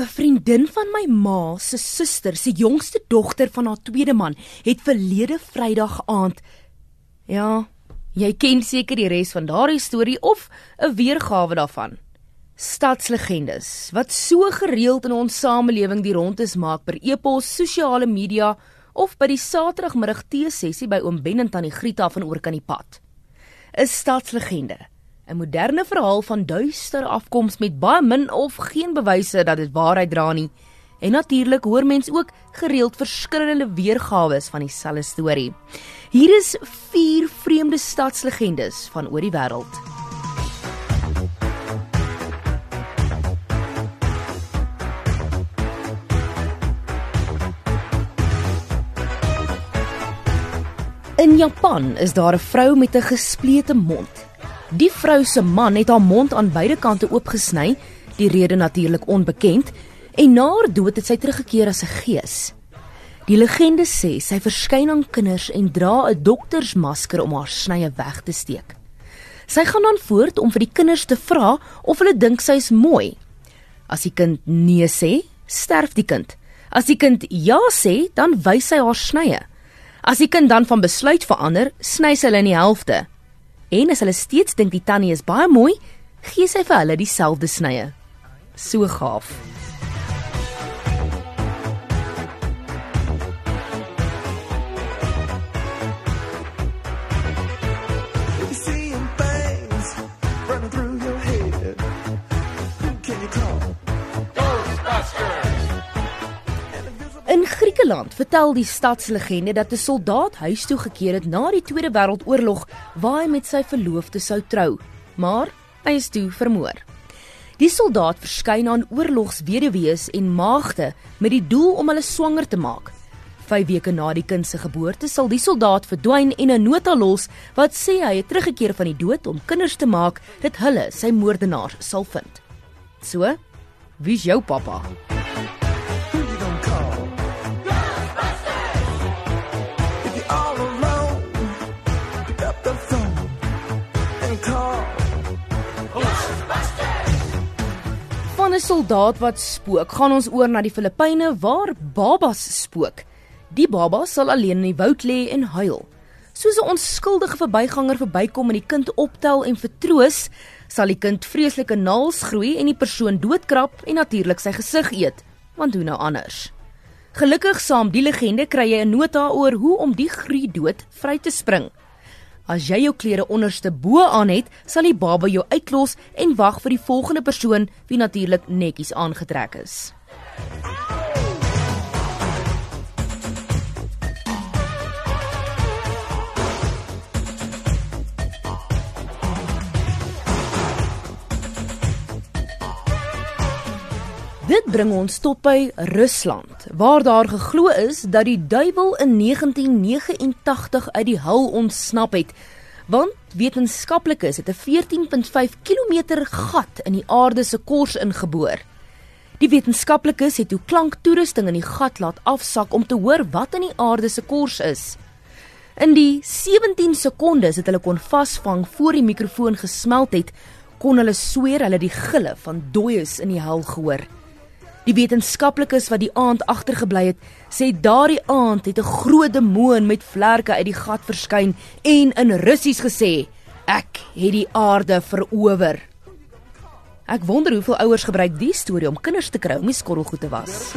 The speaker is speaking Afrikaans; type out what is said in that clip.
'n Vriendin van my ma se suster, se jongste dogter van haar tweede man, het verlede Vrydag aand Ja, jy ken seker die res van daardie storie of 'n weergawe daarvan. Stadslegendes wat so gereeld in ons samelewing die rondes maak per e-pos, sosiale media of by die Saterdagmiddag teesessie by oom Ben en tannie Grieta van oor kan die pad. 'n Stadslegende 'n moderne verhaal van duister afkoms met baie min of geen bewyse dat dit waarheid dra nie. En natuurlik hoor mens ook gereeld verskillende weergawe van dieselfde storie. Hier is vier vreemde stadslegendes van oor die wêreld. In Japan is daar 'n vrou met 'n gesplete mond. Die vrou se man het haar mond aan beide kante oopgesny, die rede natuurlik onbekend, en na haar dood het sy teruggekeer as 'n gees. Die legende sê sy verskyn aan kinders en dra 'n doktersmasker om haar snye weg te steek. Sy gaan dan voort om vir die kinders te vra of hulle dink sy is mooi. As die kind nee sê, sterf die kind. As die kind ja sê, dan wys sy haar snye. As die kind dan van besluit verander, sny sy hulle in die helfte. En as hulle steeds dink die tannie is baie mooi, gee sy vir hulle dieselfde snye. So gaaf. Griekeland vertel die stadslegende dat 'n soldaat huis toe gekeer het na die Tweede Wêreldoorlog waar hy met sy verloofde sou trou, maar hy is toe vermoor. Die soldaat verskyn aan oorlogsweduwees en maagde met die doel om hulle swanger te maak. 5 weke na die kind se geboorte sal die soldaat verdwyn en 'n nota los wat sê hy het teruggekeer van die dood om kinders te maak dat hulle sy moordenaars sal vind. So, wie's jou pappa? Van 'n soldaat wat spook, gaan ons oor na die Filippyne waar babas spook. Die baba sal alleen in die woud lê en huil. Soos 'n onskuldige verbyganger verbykom en die kind optel en vertroos, sal die kind vreeslike naels groei en die persoon doodkrap en natuurlik sy gesig eet. Want hoe nou anders? Gelukkig saam die legende kry jy 'n nota oor hoe om die gruy dood vry te spring. As jy jou klere onderste bo aan het, sal die baba jou uitlos en wag vir die volgende persoon wie natuurlik netjies aangetrek is. Dit bring ons tot by Rusland, waar daar geglo is dat die duiwel in 1989 uit die hul ontsnap het, want wetenskaplikes het 'n 14.5 km gat in die aarde se kors ingeboor. Die wetenskaplikes het toe klanktoerusting in die gat laat afsak om te hoor wat in die aarde se kors is. In die 17 sekondes het hulle kon vasvang voor die mikrofoon gesmelt het, kon hulle sweer hulle die gille van dooies in die hel gehoor. Die wetenskaplikes wat die aand agtergebly het, sê daardie aand het 'n groot demoon met vlerke uit die gat verskyn en in Russies gesê: "Ek het die aarde verower." Ek wonder hoeveel ouers gebruik die storie om kinders te kry om nie skorrelgoed te was.